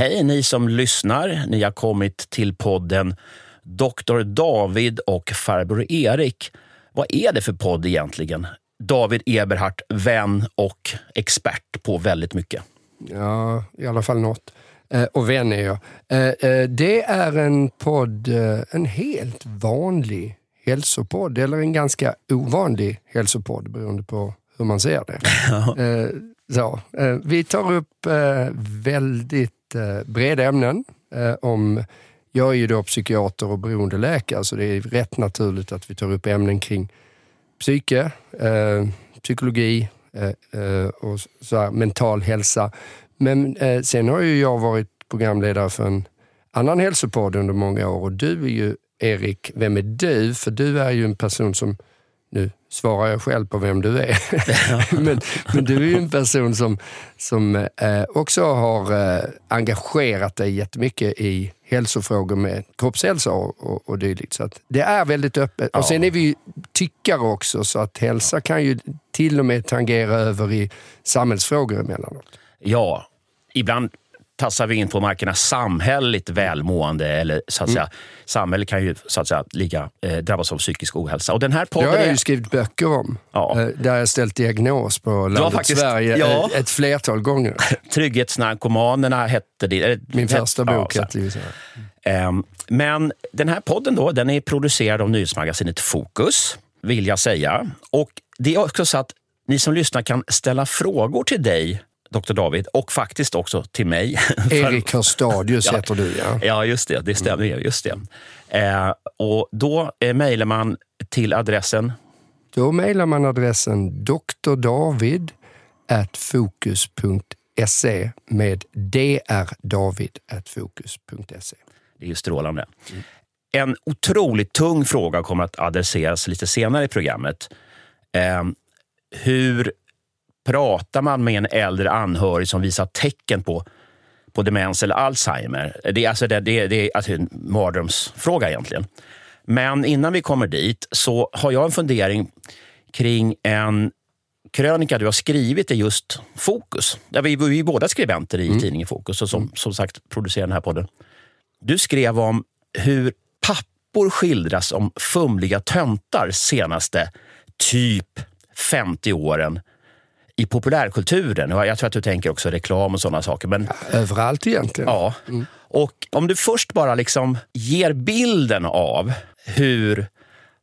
Hej ni som lyssnar. Ni har kommit till podden Dr. David och farbror Erik. Vad är det för podd egentligen? David Eberhardt, vän och expert på väldigt mycket. Ja, i alla fall något. Eh, och vän är jag. Eh, eh, det är en podd, en helt vanlig hälsopodd, eller en ganska ovanlig hälsopodd beroende på hur man ser det. Eh, så, vi tar upp väldigt eh, breda ämnen. Eh, om, jag är ju då psykiater och beroendeläkare så det är rätt naturligt att vi tar upp ämnen kring psyke, eh, psykologi eh, eh, och så här, mental hälsa. Men eh, sen har ju jag varit programledare för en annan hälsopodd under många år och du är ju Erik, vem är du? För du är ju en person som, nu svarar jag själv på vem du är, men, men du är ju en person som, som eh, också har eh, engagerat dig jättemycket i hälsofrågor med kroppshälsa och, och, och dylikt. Så att det är väldigt öppet. Och sen är vi ju tyckare också, så att hälsa kan ju till och med tangera över i samhällsfrågor emellanåt. Ja, ibland tassar vi in på markerna samhälleligt välmående. Eller så att säga, Samhället kan ju så att säga, ligga, eh, drabbas av psykisk ohälsa. Och den här podden har jag är... ju skrivit böcker om. Ja. Eh, Där jag ställt diagnos på landet faktiskt- Sverige ja. ett, ett flertal gånger. Trygghetsnarkomanerna hette det. Min första Ja, bok så- hette ju så. Ehm, Men den här podden då, den är producerad av nyhetsmagasinet Fokus, vill jag säga. Och det är också så att ni som lyssnar kan ställa frågor till dig, Dr. David, och faktiskt också till mig. Erik Hörstadius Ja. heter du ja. Ja, just det. Det stämmer. Just det. Eh, och då eh, mejlar man till adressen Då mejlar man adressen drdavid fokus.se med drdavid.fokus.se. Det är ju strålande. En otroligt tung fråga kommer att adresseras lite senare i programmet. Eh, hur pratar man med en äldre anhörig som visar tecken på, på demens eller Alzheimer? Det är, alltså, det, det, det är alltså en mardrömsfråga egentligen. Men innan vi kommer dit så har jag en fundering kring en krönika du har skrivit i just Fokus. Där vi, vi är båda skribenter i tidningen Fokus och som, som sagt producerar den här podden. Du skrev om hur pappor skildras som fumliga töntar senaste typ 50 åren i populärkulturen. Jag tror att du tänker också reklam och sådana saker. Men Överallt egentligen. ja. Och om du först bara liksom ger bilden av hur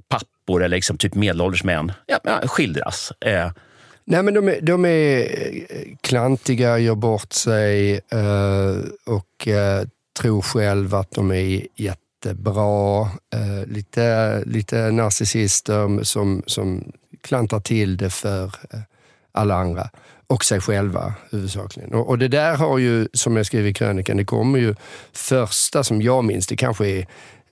pappor eller liksom typ medelålders män ja, ja, skildras. Eh, Nej, men de är, de är eh, klantiga, gör bort sig eh, och eh, tror själv att de är jättebra. Eh, lite, lite narcissister som, som klantar till det för eh, alla andra och sig själva huvudsakligen. Och, och det där har ju, som jag skriver i krönikan, det kommer ju första som jag minns, det kanske är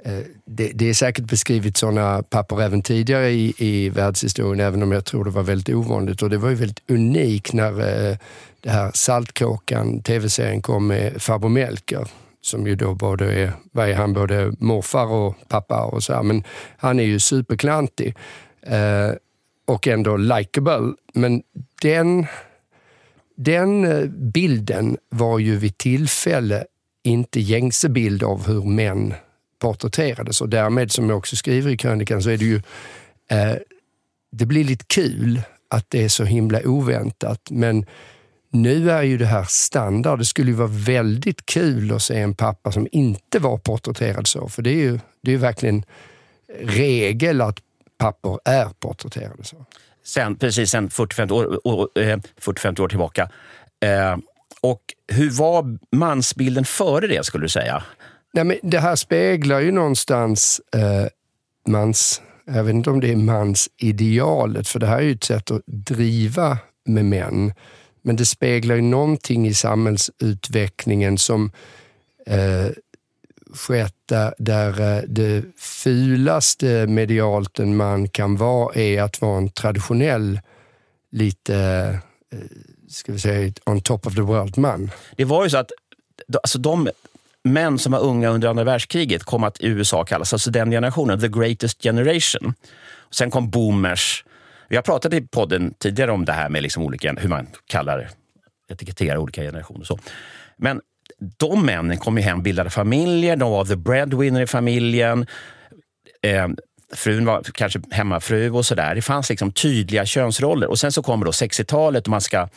Eh, Det, det är säkert beskrivit sådana papper även tidigare i, i världshistorien, även om jag tror det var väldigt ovanligt. Och det var ju väldigt unikt när eh, det här Saltkråkan, tv-serien, kom med farbror Melker. Som ju då både är, vad är han, både morfar och pappa och så här. Men han är ju superklantig. Eh, och ändå likable. Men den, den eh, bilden var ju vid tillfälle inte gängse bild av hur män porträtterades och därmed, som jag också skriver i krönikan, så är det ju eh, det blir lite kul att det är så himla oväntat, men nu är ju det här standard. Det skulle ju vara väldigt kul att se en pappa som inte var porträtterad så, för det är ju, det är ju verkligen regel att pappor är porträtterade så. sen, precis sen 40-50 år, år, eh, 40-50 år tillbaka. Eh, och hur var mansbilden före det, skulle du säga? Nej, men det här speglar ju någonstans eh, mans, jag vet inte om det är mansidealet, för det här är ju ett sätt att driva med män. Men det speglar ju någonting i samhällsutvecklingen som eh, skett där, där det fulaste medialt en man kan vara är att vara en traditionell, lite, eh, ska vi säga, on top of the world-man. Det var ju så att alltså de män som var unga under andra världskriget kom att i USA kallas, alltså den generationen, the greatest generation. Sen kom boomers. Vi har pratat i podden tidigare om det här med liksom olika, hur man kallar, etiketterar olika generationer. Så. Men de männen kom ju hem, bildade familjer, de var the breadwinner i familjen. Eh, frun var kanske hemmafru och sådär. Det fanns liksom tydliga könsroller. Och sen så kommer då 60-talet och man ska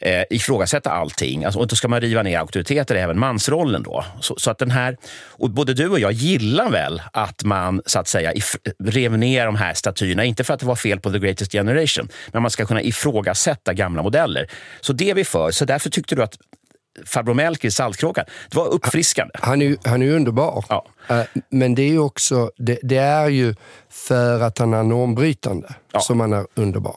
eh, ifrågasätta allting. Alltså, och då ska man riva ner auktoriteter, även mansrollen. Då. Så, så, att den här, och både du och jag gillar väl att man så att säga if, rev ner de här statyerna. Inte för att det var fel på The Greatest Generation, men man ska kunna ifrågasätta gamla modeller. Så det är vi för. Så därför tyckte du att farbror Melker i Saltkråkan. Det var uppfriskande. Han är, han är underbar. Ja. Eh, men det är ju också, det, det, är ju för att han är normbrytande ja. som han är underbar.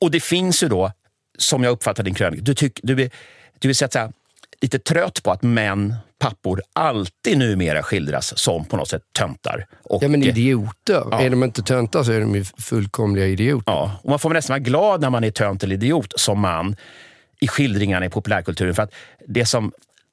Och det finns ju då, som jag uppfattar din krönika, du, tyck, du, är, du är så att säga, lite trött på att män, pappor, alltid numera skildras som på något sätt töntar. Och, ja, men idioter. Ja. Är de inte töntar så är de ju fullkomliga idioter. Ja, och man får nästan vara glad när man är tönt eller idiot som man i skildringarna i populärkulturen. För att det som,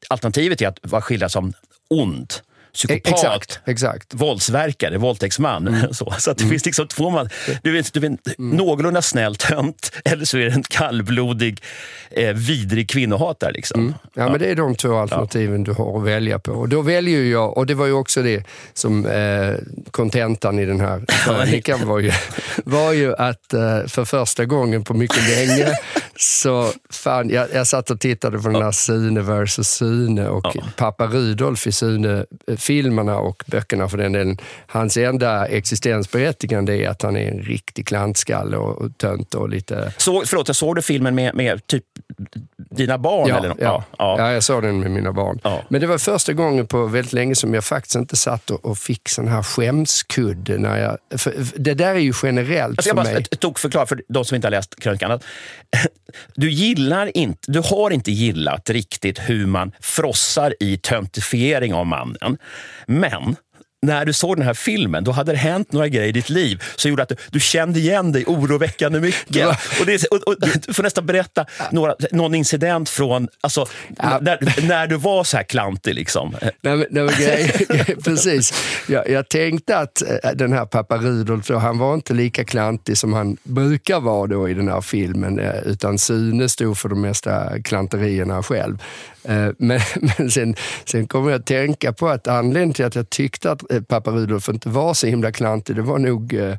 alternativet är att vara skildrad som ond psykopat, exakt, exakt. våldsverkare, våldtäktsman. Mm. Så, så att det mm. finns liksom två man. Du vet, du vet mm. någorlunda snäll tönt eller så är det en kallblodig, eh, vidrig kvinnohatare. Liksom. Mm. Ja, ja, men det är de två alternativen ja. du har att välja på. Och då väljer jag, och det var ju också det som eh, kontentan eh, i den här krönikan var ju, var ju att eh, för första gången på mycket länge så fan, jag, jag satt och tittade på den här Sune vs Sune och ja. pappa Rudolf i Sune eh, filmerna och böckerna för den delen. Hans enda existensberättigande är att han är en riktig klantskalle och, och tönt och lite... Så, förlåt, såg du filmen med, med typ dina barn? Ja, eller? Ja, ja. ja. jag såg den med mina barn. Ja. Men det var första gången på väldigt länge som jag faktiskt inte satt och, och fick sån här skämskudde. När jag, det där är ju generellt alltså jag för bara, mig. Jag tog förklara för de som inte har läst krönikan. du gillar inte, du har inte gillat riktigt hur man frossar i töntifiering av mannen. Men när du såg den här filmen, då hade det hänt några grejer i ditt liv som gjorde att du, du kände igen dig oroväckande mycket. och, det, och, och, du får nästan berätta några, någon incident från alltså, ja. när, när du var så här klantig. Liksom. Nej, nej, grej, precis. Jag, jag, tänkte att eh, den här pappa Rudolf, han var inte lika klantig som han brukar vara då i den här filmen, eh, utan Sune stod för de mesta klanterierna själv. Eh, men, men sen, sen kommer jag att tänka på att anledningen till att jag tyckte att pappa Rudolf inte var så himla klantig, det var nog eh,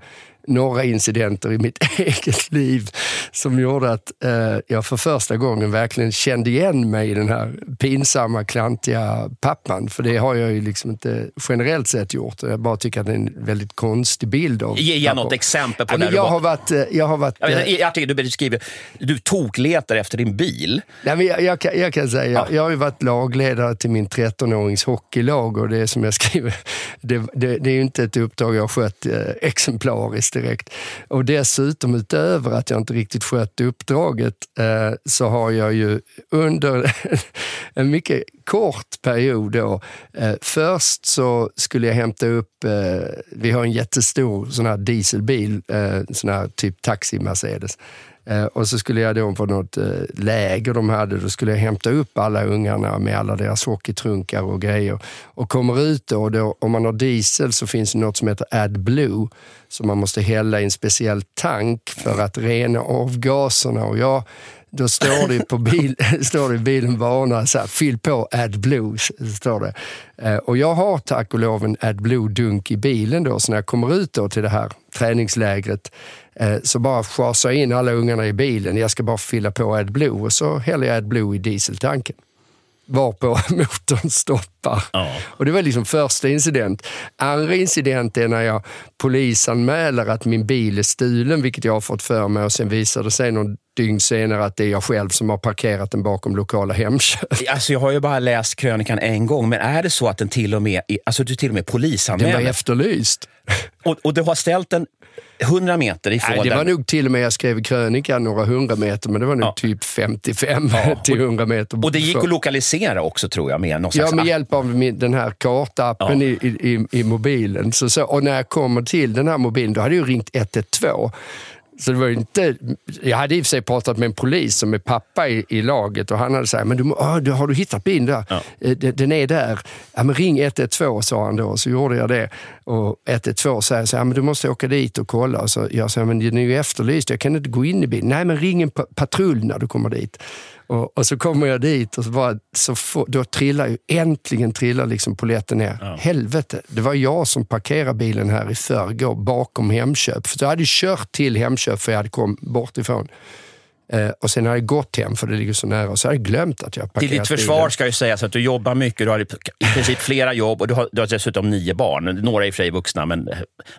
några incidenter i mitt eget liv som gjorde att eh, jag för första gången verkligen kände igen mig i den här pinsamma, klantiga pappan. För det har jag ju liksom inte generellt sett gjort. Jag bara tycker att det är en väldigt konstig bild av Ge, ge något exempel på ja, när jag du har varit... Eh, jag har varit jag, jag, jag tycker du beskriver, du tokletar efter din bil. Nej, men jag, jag, kan, jag kan säga, ja. jag har ju varit lagledare till min 13-årings hockeylag och det är som jag skriver, det, det, det är ju inte ett uppdrag jag har skött eh, exemplariskt direkt. Och dessutom utöver att jag inte riktigt skött uppdraget eh, så har jag ju under en mycket kort period då. Eh, först så skulle jag hämta upp, eh, vi har en jättestor sån här dieselbil, eh, sån här typ taxi-Mercedes. Eh, och så skulle jag då på något eh, läger de hade, då skulle jag hämta upp alla ungarna med alla deras hockeytrunkar och grejer. Och kommer ut då, och då, om man har diesel så finns det något som heter AdBlue som man måste hälla i en speciell tank för att rena avgaserna. Och jag då står det på bil, står det bilen varna så här, fyll på AdBlue. Står det. Eh, och jag har tack och lov en AdBlue-dunk i bilen då, så när jag kommer ut då till det här träningslägret eh, så bara schasar jag in alla ungarna i bilen. Jag ska bara fylla på AdBlue och så häller jag AdBlue i dieseltanken varpå motorn stoppar. Ja. Och det var liksom första incident. Andra incident är när jag polisanmäler att min bil är stulen, vilket jag har fått för mig och sen visar det sig någon dygn senare att det är jag själv som har parkerat den bakom lokala Hemköp. Alltså jag har ju bara läst krönikan en gång, men är det så att den till och med, alltså du till och med polisanmäler? Den var efterlyst. Och, och du har ställt den 100 meter ifrån Nej, det var nog till och med, jag skrev krönikan några hundra meter, men det var nog ja. typ 55 ja. till 100 meter. Och det gick att lokalisera också tror jag med någon Ja, med hjälp av min, den här kartappen ja. i, i, i, mobilen. Så, så, och när jag kommer till den här mobilen, då hade jag ringt 112. Så det var inte, jag hade i och för sig pratat med en polis som är pappa i, i laget och han hade sagt, men du, oh, har du hittat bilen där? Ja. Eh, den, den är där. Ja, men ring 112 sa han då, så gjorde jag det. Och 112 säger så här, men du måste åka dit och kolla. Och så jag sa, men den är ju efterlyst, jag kan inte gå in i bilen. Nej, men ring en patrull när du kommer dit. Och, och, så kommer jag dit och så bara, så få, då trillar ju, äntligen trillar liksom polletten ner. Ja. Helvete, det var jag som parkerade bilen här i förrgår bakom Hemköp. För jag hade kört till Hemköp för jag hade kommit bort ifrån. Eh, och sen har jag gått hem, för det ligger så nära, så har jag glömt att jag parkerat Till ditt försvar bilen. ska ju sägas att du jobbar mycket, du har i princip flera jobb och du har, du har dessutom nio barn. Några är i och för sig vuxna, men,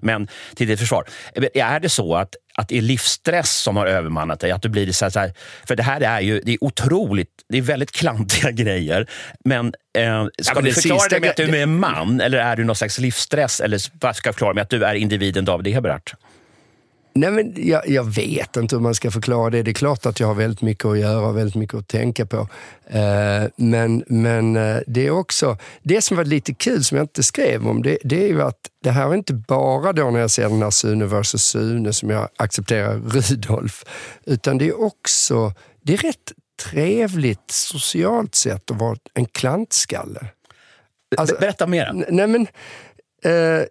men till ditt försvar. Är det så att, att det är livsstress som har övermannat dig? Att du blir så här, så här, för det här är ju det är otroligt, det är väldigt klantiga grejer. Men eh, ska ja, du förklara det med att du är en man, eller är du någon slags livsstress? Eller ska jag förklara med att du är individen David Eberhardt? Nej, men jag, jag, vet inte hur man ska förklara det. Det är klart att jag har väldigt mycket att göra och väldigt mycket att tänka på. Eh, men men eh, det är också, det som var lite kul som jag inte skrev om, det, det är ju att det här är inte bara då när jag ser den här Sune vs Sune som jag accepterar Rudolf, utan det är också, det är rätt trevligt socialt sett att vara en klantskalle. Alltså, Berätta mer. Nej, men, eh,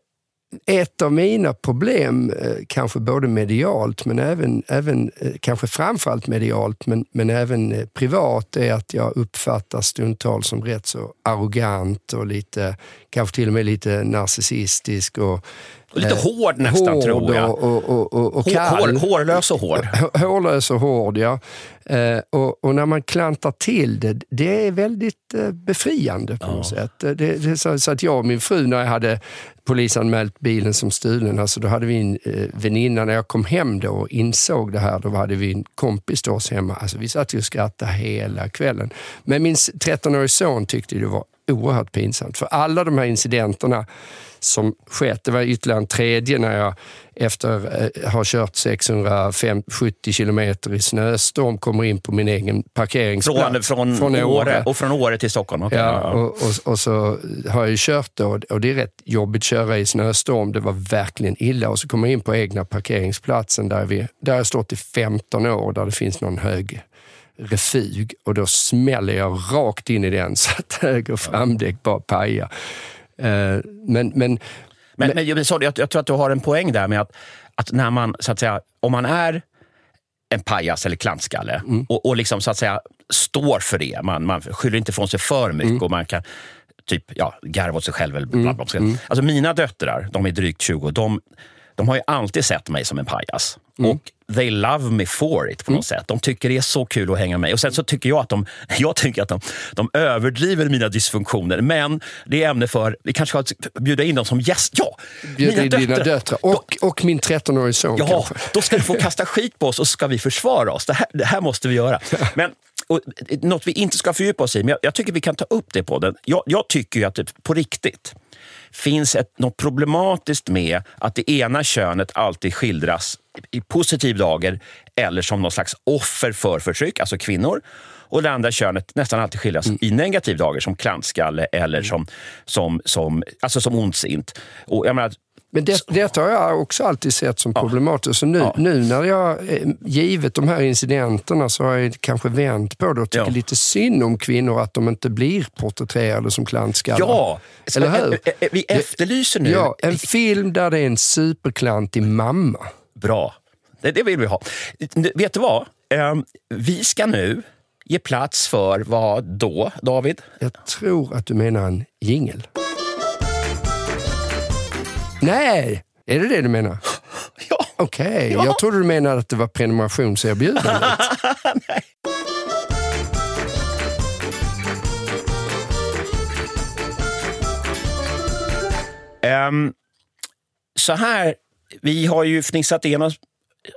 ett av mina problem, eh, kanske både medialt men även, även eh, kanske framförallt medialt men, men även eh, privat, är att jag uppfattas stundtals som rätt så arrogant och lite, kanske till och med lite narcissistisk. Och, Lite hård nästan, hård tror jag. Och, och, och, och kall. Hår, hårlös och hård. Hårlös och hård, ja. Eh, och, och, när man klantar till det, det är väldigt eh, befriande på ja. något sätt. Det, det, så, så, att jag och min fru, när jag hade polisanmält bilen som stulen, alltså då hade vi en eh, väninna, när jag kom hem då och insåg det här, då hade vi en kompis till oss hemma. Alltså, vi satt och skrattade hela kvällen. Men min 13-årige son tyckte det var oerhört pinsamt. För alla de här incidenterna som skett. Det var ytterligare en tredje när jag efter att eh, ha kört 670 kilometer i snöstorm kommer in på min egen parkeringsplats. Från, från, från Åre. Och från Åre till Stockholm? Okay. Ja, och, och, och, så har jag kört då och det är rätt jobbigt att köra i snöstorm. Det var verkligen illa. Och så kommer jag in på egna parkeringsplatsen där, vi, där jag stått i 15 år där det finns någon hög refug och då smäller jag rakt in i den så att höger framdäck bara pajar. Eh, men, men, men, men jag, sorry, jag, jag, tror att du har en poäng där med att, att när man, så att säga, om man är en pajas eller klantskalle mm. och, och liksom, så att säga, står för det. Man, man skyller inte ifrån sig för mycket mm. och man kan typ, ja, garva åt sig själv. Eller bla, bla, bla. Mm. Alltså mina döttrar, de är drygt 20, de, de har ju alltid sett mig som en pajas. Mm. Och they love me for it på något mm. sätt. De tycker det är så kul att hänga med. Och sen så tycker jag att de, jag tycker att de, de överdriver mina dysfunktioner. Men det är ämne för, vi kanske ska bjuda in dem som gäst. Ja, Bjud mina döttrar. Dina döttrar. Och, och min 13-årige son Ja, kanske. då ska du få kasta skit på oss och så ska vi försvara oss. Det här, det här måste vi göra. Men och, något vi inte ska fördjupa oss i, men jag, jag tycker vi kan ta upp det på den. Jag, jag tycker ju att det, på riktigt, finns ett, något problematiskt med att det ena könet alltid skildras i positiv dager eller som någon slags offer för förtryck, alltså kvinnor. Och det andra könet nästan alltid skildras mm. i negativ dager som klantskalle eller som, som, som, alltså som ondsint. Och jag menar, men det, detta har jag också alltid sett som problematiskt. Så nu, ja. nu när jag, eh, givet de här incidenterna, så har jag kanske vänt på det och tycker ja. lite synd om kvinnor att de inte blir porträtterade som klantskallar. Ja! Eller hur? Vi efterlyser nu... Ja, en film där det är en superklantig mamma. Bra. Det, det vill vi ha. Vet du vad? Ehm, vi ska nu ge plats för vad då, David? Jag tror att du menar en jingel. Nej, är det det du menar? Ja. Okej, okay. ja. jag trodde du menade att det var prenumerationserbjudandet. Nej. Um, så här, vi har ju fnissat igenom,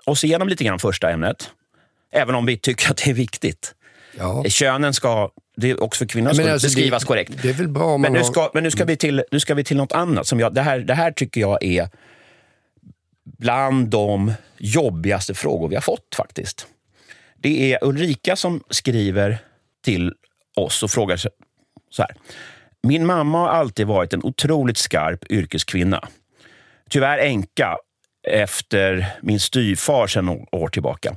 oss igenom lite grann första ämnet. Även om vi tycker att det är viktigt. Ja. Könen ska, det är också för kvinnor, ska alltså beskrivas det, korrekt. Det är väl bra men nu, ska, men nu ska vi till, nu ska vi till något annat. Som jag, det, här, det här tycker jag är bland de jobbigaste frågor vi har fått faktiskt. Det är Ulrika som skriver till oss och frågar så här. Min mamma har alltid varit en otroligt skarp yrkeskvinna. Tyvärr änka efter min styvfar sedan år tillbaka.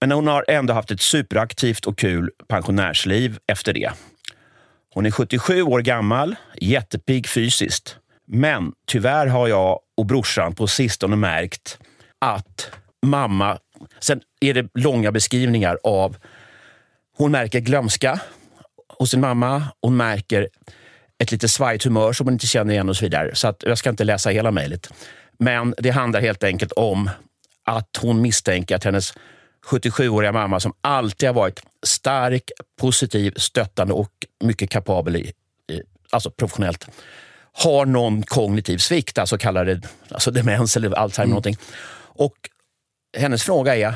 Men hon har ändå haft ett superaktivt och kul pensionärsliv efter det. Hon är 77 år gammal, jättepigg fysiskt. Men tyvärr har jag och brorsan på sistone märkt att mamma... Sen är det långa beskrivningar av... hon märker glömska hos sin mamma. Hon märker ett lite svajigt humör som hon inte känner igen och så vidare. Så att jag ska inte läsa hela mejlet. Men det handlar helt enkelt om att hon misstänker att hennes 77-åriga mamma som alltid har varit stark, positiv, stöttande och mycket kapabel i, i, alltså professionellt har någon kognitiv svikt, alltså kallar det alltså demens eller Alzheimer. Mm. Någonting. Och hennes fråga är,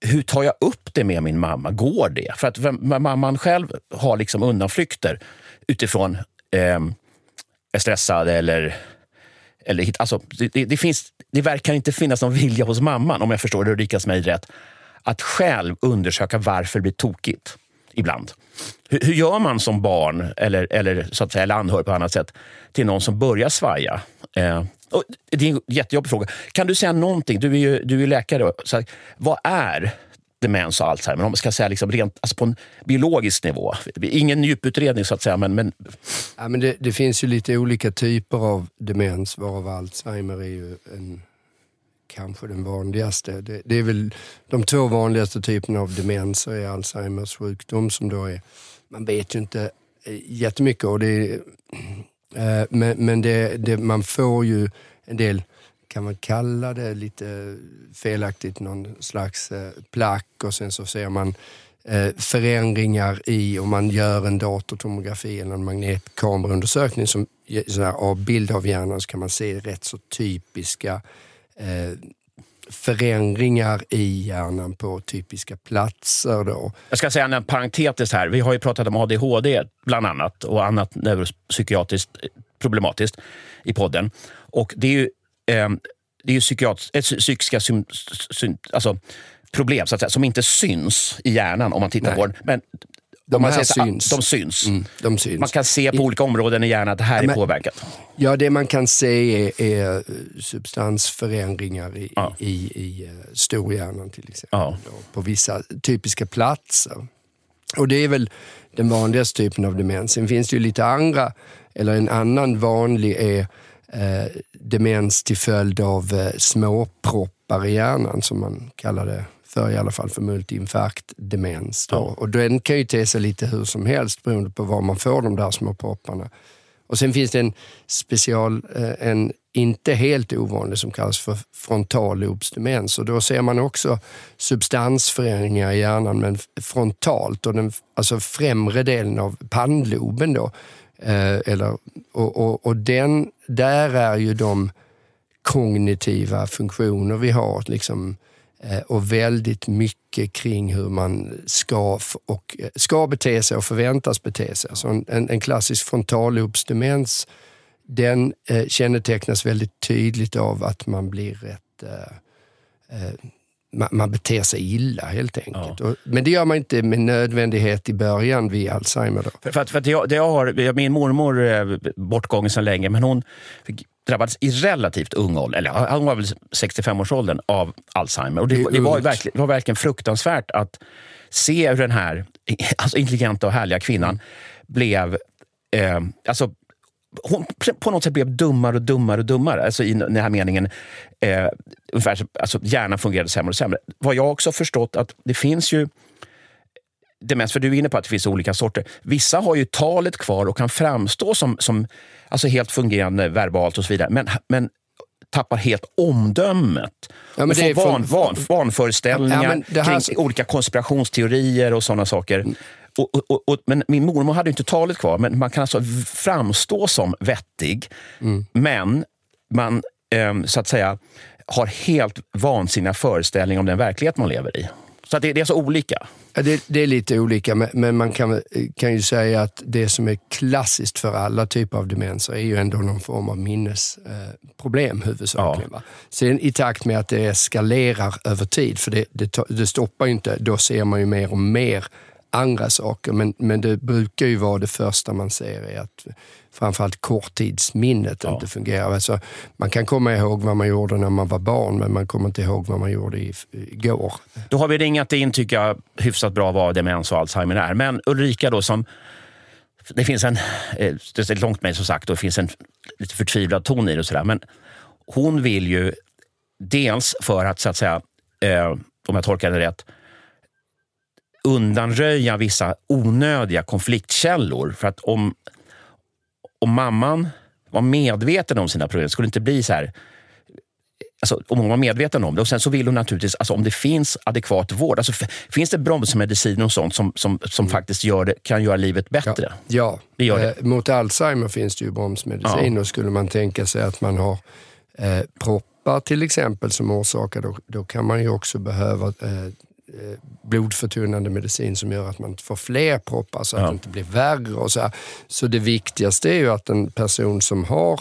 hur tar jag upp det med min mamma? Går det? För att mamman själv har liksom undanflykter utifrån eh, är stressad eller... eller alltså, det, det, finns, det verkar inte finnas någon vilja hos mamman, om jag förstår Ulrikas mig rätt, att själv undersöka varför det blir tokigt ibland. Hur, hur, gör man som barn eller, eller, så att säga, eller anhörig på annat sätt till någon som börjar svaja? Eh, det är en jättejobbig fråga. Kan du säga någonting? Du är ju, du är läkare. Så, vad är demens och Alzheimer? Om man ska säga liksom rent, alltså på en biologisk nivå. Ingen djuputredning så att säga. Men, men... Ja, men det, det finns ju lite olika typer av demens varav Alzheimer är ju en kanske den vanligaste. Det, det, är väl de två vanligaste typerna av demens är Alzheimers sjukdom som då är, man vet ju inte eh, jättemycket och det eh, men, men det, det, man får ju en del, kan man kalla det lite felaktigt, någon slags eh, plack och sen så ser man eh, förändringar i, om man gör en datortomografi eller en magnetkameraundersökning som av bild av hjärnan så kan man se rätt så typiska eh, förändringar i hjärnan på typiska platser. Då. Jag ska säga en parentetiskt här. Vi har ju pratat om ADHD bland annat och annat neuropsykiatriskt problematiskt i podden. Och det är ju, eh, det är ju psykiat- äh, psykiska sym, sym, alltså problem så att säga, som inte syns i hjärnan om man tittar Nej. på den. Men de, här syns. de syns. Mm, de syns. Man kan se på olika områden i hjärnan att det här ja, är påverkat. Ja, det man kan se är, är substansförändringar i, ja. i, i, uh, storhjärnan till exempel. Ja. På vissa typiska platser. Och det är väl den vanligaste typen av demens. Sen finns det ju lite andra, eller en annan vanlig är eh, demens till följd av eh, småproppar i hjärnan som man kallar det för i alla fall för multiinfarktdemens. Ja. Och den kan ju te sig lite hur som helst beroende på var man får de där små propparna. Och sen finns det en special, eh, en inte helt ovanlig som kallas för frontallobsdemens och då ser man också substansförändringar i hjärnan men frontalt och den alltså främre delen av pannloben då. Eh, eller, och, och, och den, där är ju de kognitiva funktioner vi har liksom och väldigt mycket kring hur man ska, och, eh, ska bete sig och förväntas bete sig. Så en, en klassisk frontallobsdemens den eh, kännetecknas väldigt tydligt av att man blir rätt... Eh, eh, man, man beter sig illa helt enkelt. Ja. Och, men det gör man inte med nödvändighet i början vid Alzheimer. Då. För, för, för att jag, jag har, min mormor är bortgången sedan länge, men hon drabbades i relativt ung ålder, eller han var väl 65-årsåldern, av Alzheimer. Och det, det, var verkligen, det var verkligen fruktansvärt att se hur den här alltså intelligenta och härliga kvinnan blev... Eh, alltså, hon på något sätt blev dummare och dummare och dummare. Alltså I den här meningen, eh, ungefär, alltså, hjärnan fungerade sämre och sämre. Vad jag också förstått att det finns ju demens, för du är inne på att det finns olika sorter. Vissa har ju talet kvar och kan framstå som, som alltså helt fungerande verbalt och så vidare. Men, men tappar helt omdömet. Ja, och får van, van, vanföreställningar ja, här... kring olika konspirationsteorier och sådana saker. Mm. Och, och, och, men min mormor hade inte talet kvar, men man kan alltså framstå som vettig, mm. men man eh, så att säga har helt vansinniga föreställningar om den verklighet man lever i. Så det, det, är så olika. Ja, det, det, är lite olika, men man kan, kan ju säga att det som är klassiskt för alla typer av demenser är ju ändå någon form av minnesproblem eh, huvudsakligen. Ja. Sen i takt med att det eskalerar över tid, för det, det, det stoppar ju inte, då ser man ju mer och mer andra saker. Men, men det brukar ju vara det första man ser är att framförallt korttidsminnet ja. inte fungerar. Alltså, man kan komma ihåg vad man gjorde när man var barn, men man kommer inte ihåg vad man gjorde i, igår. Då har vi ringat in, tycker jag, hyfsat bra vad demens och Alzheimer är. Men Ulrika då som det finns en, eh, det är långt mejl som sagt och det finns en lite förtvivlad ton i det. Och sådär, men hon vill ju dels för att, så att säga, eh, om jag tolkar det rätt, undanröja vissa onödiga konfliktkällor. För att om, om mamman var medveten om sina problem skulle det inte bli så här Alltså, om hon var medveten om det. Och sen så vill hon naturligtvis, alltså, om det finns adekvat vård. Alltså, finns det bromsmedicin och sånt som, som, som mm. faktiskt gör det, kan göra livet bättre? Ja, ja. Eh, mot Alzheimer finns det ju bromsmedicin. Ja. Och skulle man tänka sig att man har eh, proppar till exempel som orsakar, då, då kan man ju också behöva eh, eh blodförtunnande medicin som gör att man får fler proppar så att ja. det inte blir värre. Och så, här. så det viktigaste är ju att en person som har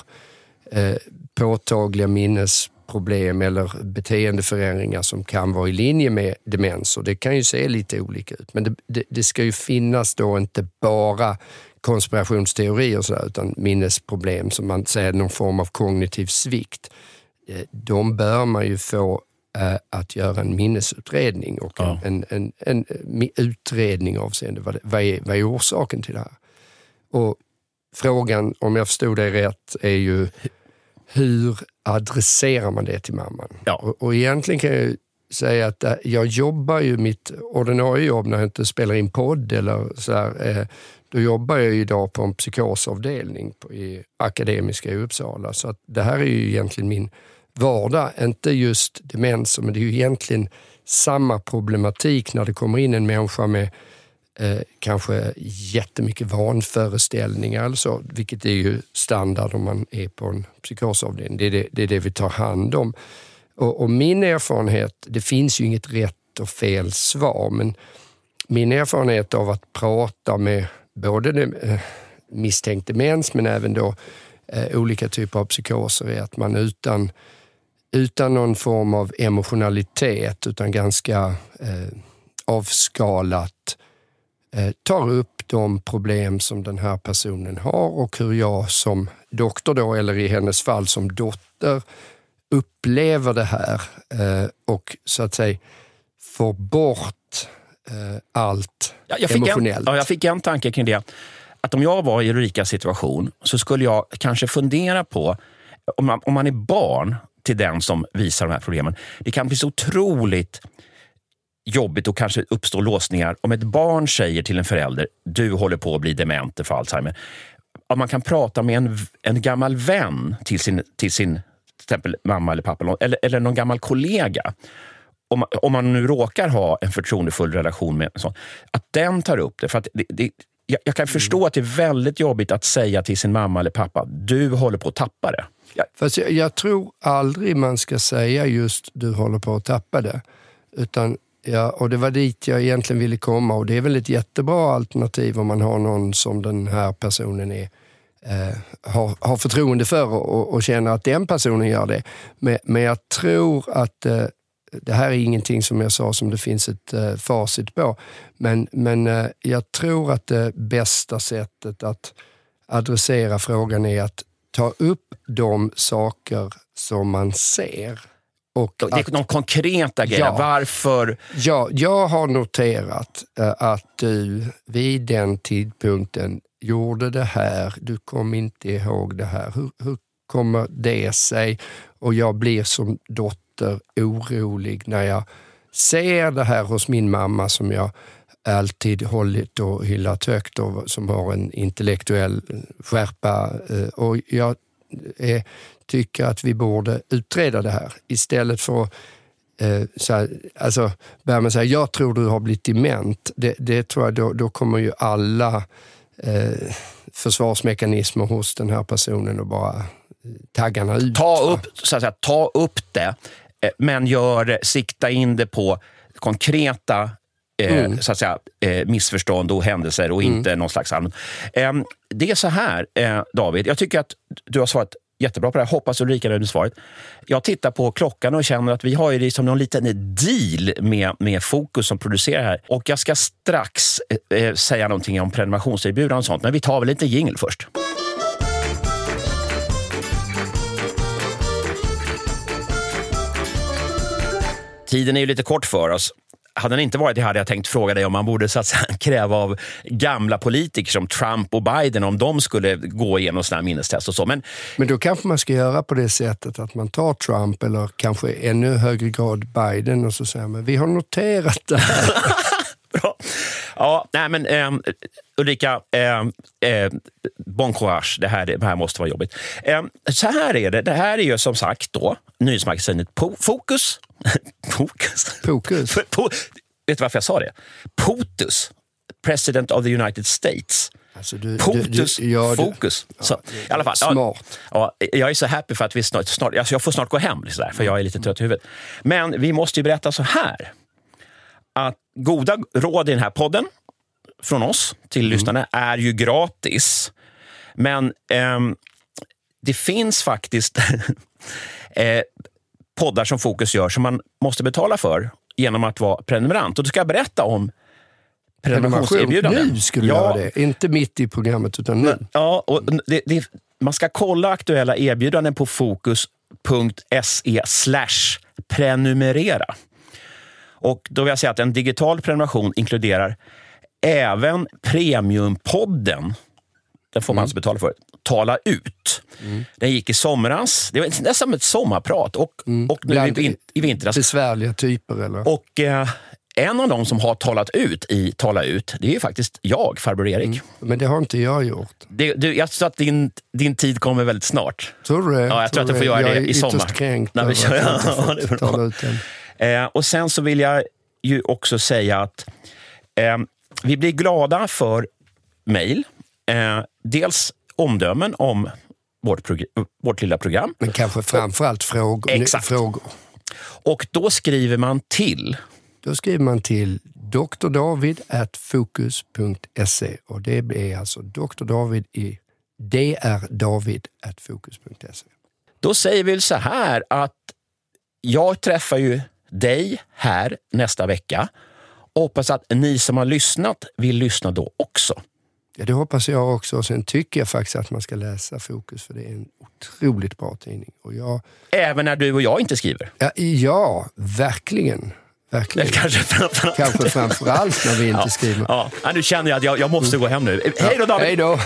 eh, påtagliga minnes problem eller beteendeförändringar som kan vara i linje med demens. Och det kan ju se lite olika ut. Men det, det, det ska ju finnas då inte bara konspirationsteorier och sådär, utan minnesproblem som man säger någon form av kognitiv svikt. Eh, de bör man ju få att göra en minnesutredning och ja. en, en, en, en, utredning avseende vad, det, vad, är, vad är orsaken till det här. Och frågan, om jag förstod dig rätt, är ju hur adresserar man det till mamman? Ja. Och, och egentligen kan jag säga att äh, jag jobbar ju mitt ordinarie jobb när jag inte spelar in podd eller så här, eh, då jobbar jag idag på en psykosavdelning på, i Akademiska i Uppsala. Så att det här är ju egentligen min vardag. Inte just demenser, men det är ju egentligen samma problematik när det kommer in en människa med eh, kanske jättemycket vanföreställningar, alltså, vilket är ju standard om man är på en psykosavdelning. Det är det, det, är det vi tar hand om. Och, och, min erfarenhet, det finns ju inget rätt och fel svar, men min erfarenhet av att prata med både eh, misstänkt demens men även då eh, olika typer av psykoser är att man utan, utan någon form av emotionalitet, utan ganska eh, avskalat Eh, tar upp de problem som den här personen har och hur jag som doktor då, eller i hennes fall som dotter, upplever det här eh, och så att säga får bort eh, allt ja, jag emotionellt. En, ja, jag fick en tanke kring det. Att om jag var i Ulrikas situation så skulle jag kanske fundera på, om man, om man är barn till den som visar de här problemen, det kan bli så otroligt jobbigt och kanske uppstår låsningar. Om ett barn säger till en förälder, du håller på att bli dement för Alzheimer. Om man kan prata med en, en gammal vän till sin, till sin till exempel mamma eller pappa eller, eller någon gammal kollega. Om, om man nu råkar ha en förtroendefull relation med en sån, att den tar upp det. För att det, det jag, jag, kan förstå mm. att det är väldigt jobbigt att säga till sin mamma eller pappa, du håller på att tappa det. Ja. Fast jag, jag tror aldrig man ska säga just du håller på att tappa det. Utan Ja, och det var dit jag egentligen ville komma och det är väl ett jättebra alternativ om man har någon som den här personen är, eh, har, har förtroende för och, och, känner att den personen gör det. Men, men jag tror att eh, det här är ingenting som jag sa som det finns ett eh, facit på. Men, men eh, jag tror att det bästa sättet att adressera frågan är att ta upp de saker som man ser och det är att, de konkreta grejerna. Ja, Varför? Ja, jag har noterat äh, att du vid den tidpunkten gjorde det här. Du kom inte ihåg det här. Hur, hur kommer det sig? Och jag blir som dotter orolig när jag ser det här hos min mamma som jag alltid hållit och hyllat högt och som har en intellektuell skärpa. Eh, och jag är tycker att vi borde utreda det här istället för eh, så här, alltså, börjar man säga jag tror du har blivit dement, det, det tror jag då, då kommer ju alla eh, försvarsmekanismer hos den här personen och bara eh, taggarna ut. Ta upp, så att säga, ta upp det, eh, men gör, sikta in det på konkreta eh, mm. så att säga, missförstånd och händelser och mm. inte någon slags allmän. Ehm, det är så här, David, jag tycker att du har svarat jättebra på det här. Hoppas Ulrika nöjd med svaret. Jag tittar på klockan och känner att vi har ju liksom någon liten deal med, med Fokus som producerar här. Och jag ska strax eh, säga någonting om prenumerationserbjudanden och sånt, men vi tar väl lite jingel först. Tiden är ju lite kort för oss hade den inte varit det hade jag tänkt fråga dig om man borde så att säga, kräva av gamla politiker som Trump och Biden om de skulle gå igenom sådana här minnestest och så. Men, Men då kanske man ska göra på det sättet att man tar Trump eller kanske ännu högre grad Biden och så säger man vi har noterat det här. Bra. Ja, nej men eh, Ulrika, eh, eh, bon courage. Det här, det här måste vara jobbigt. Eh, så här är det. Det här är ju som sagt då nyhetsmagasinet Fokus. Fokus? Fokus. Vet du varför jag sa det? POTUS, President of the United States. Alltså du, POTUS du, du, ja, Fokus. Så, ja, i alla fall, smart. Ja, jag är så happy för att vi snart, snart alltså jag får snart gå hem, så där, för jag är lite trött i huvudet. Men vi måste ju berätta så här. Att goda råd i den här podden från oss till mm. lyssnarna är ju gratis. Men ehm, det finns faktiskt eh, poddar som Fokus gör som man måste betala för genom att vara prenumerant. Och då ska jag berätta om prenumerationserbjudanden. Nu skulle ja. göra det, inte mitt i programmet utan nu. Ja, och det, det, man ska kolla aktuella erbjudanden på fokus.se prenumerera. Och då vill jag säga att en digital prenumeration inkluderar även Premiumpodden. Den får man mm. alltså betala för. Tala ut. Mm. Den gick i somras. Det var nästan ett sommarprat. Och, mm. och nu i, i vintras. Besvärliga typer eller? Och eh, en av dem som har talat ut i Tala ut, det är ju faktiskt jag, farbror Erik. Mm. Men det har inte jag gjort. Det, du, jag tror att din, din tid kommer väldigt snart. Tror du? Ja, jag tror, tror att du får göra det i sommar. Jag är ytterst kränkt över att jag tala ut den. Eh, och sen så vill jag ju också säga att eh, vi blir glada för mejl. Eh, dels omdömen om vårt, vårt lilla program. Men kanske framförallt frågor. Exakt. frågor. Och då skriver man till? Då skriver man till drdavid.fokus.se och det är alltså drdavid i drdavid.fokus.se. Då säger vi så här att jag träffar ju dig här nästa vecka och hoppas att ni som har lyssnat vill lyssna då också. Ja, det hoppas jag också. Sen tycker jag faktiskt att man ska läsa Fokus för det är en otroligt bra tidning. Och jag... Även när du och jag inte skriver? Ja, ja verkligen. Verkligen. kanske framförallt. Kanske framförallt när vi inte ja. skriver. Ja. Ja, nu känner jag att jag, jag måste gå hem nu. Hej då David! Hej då!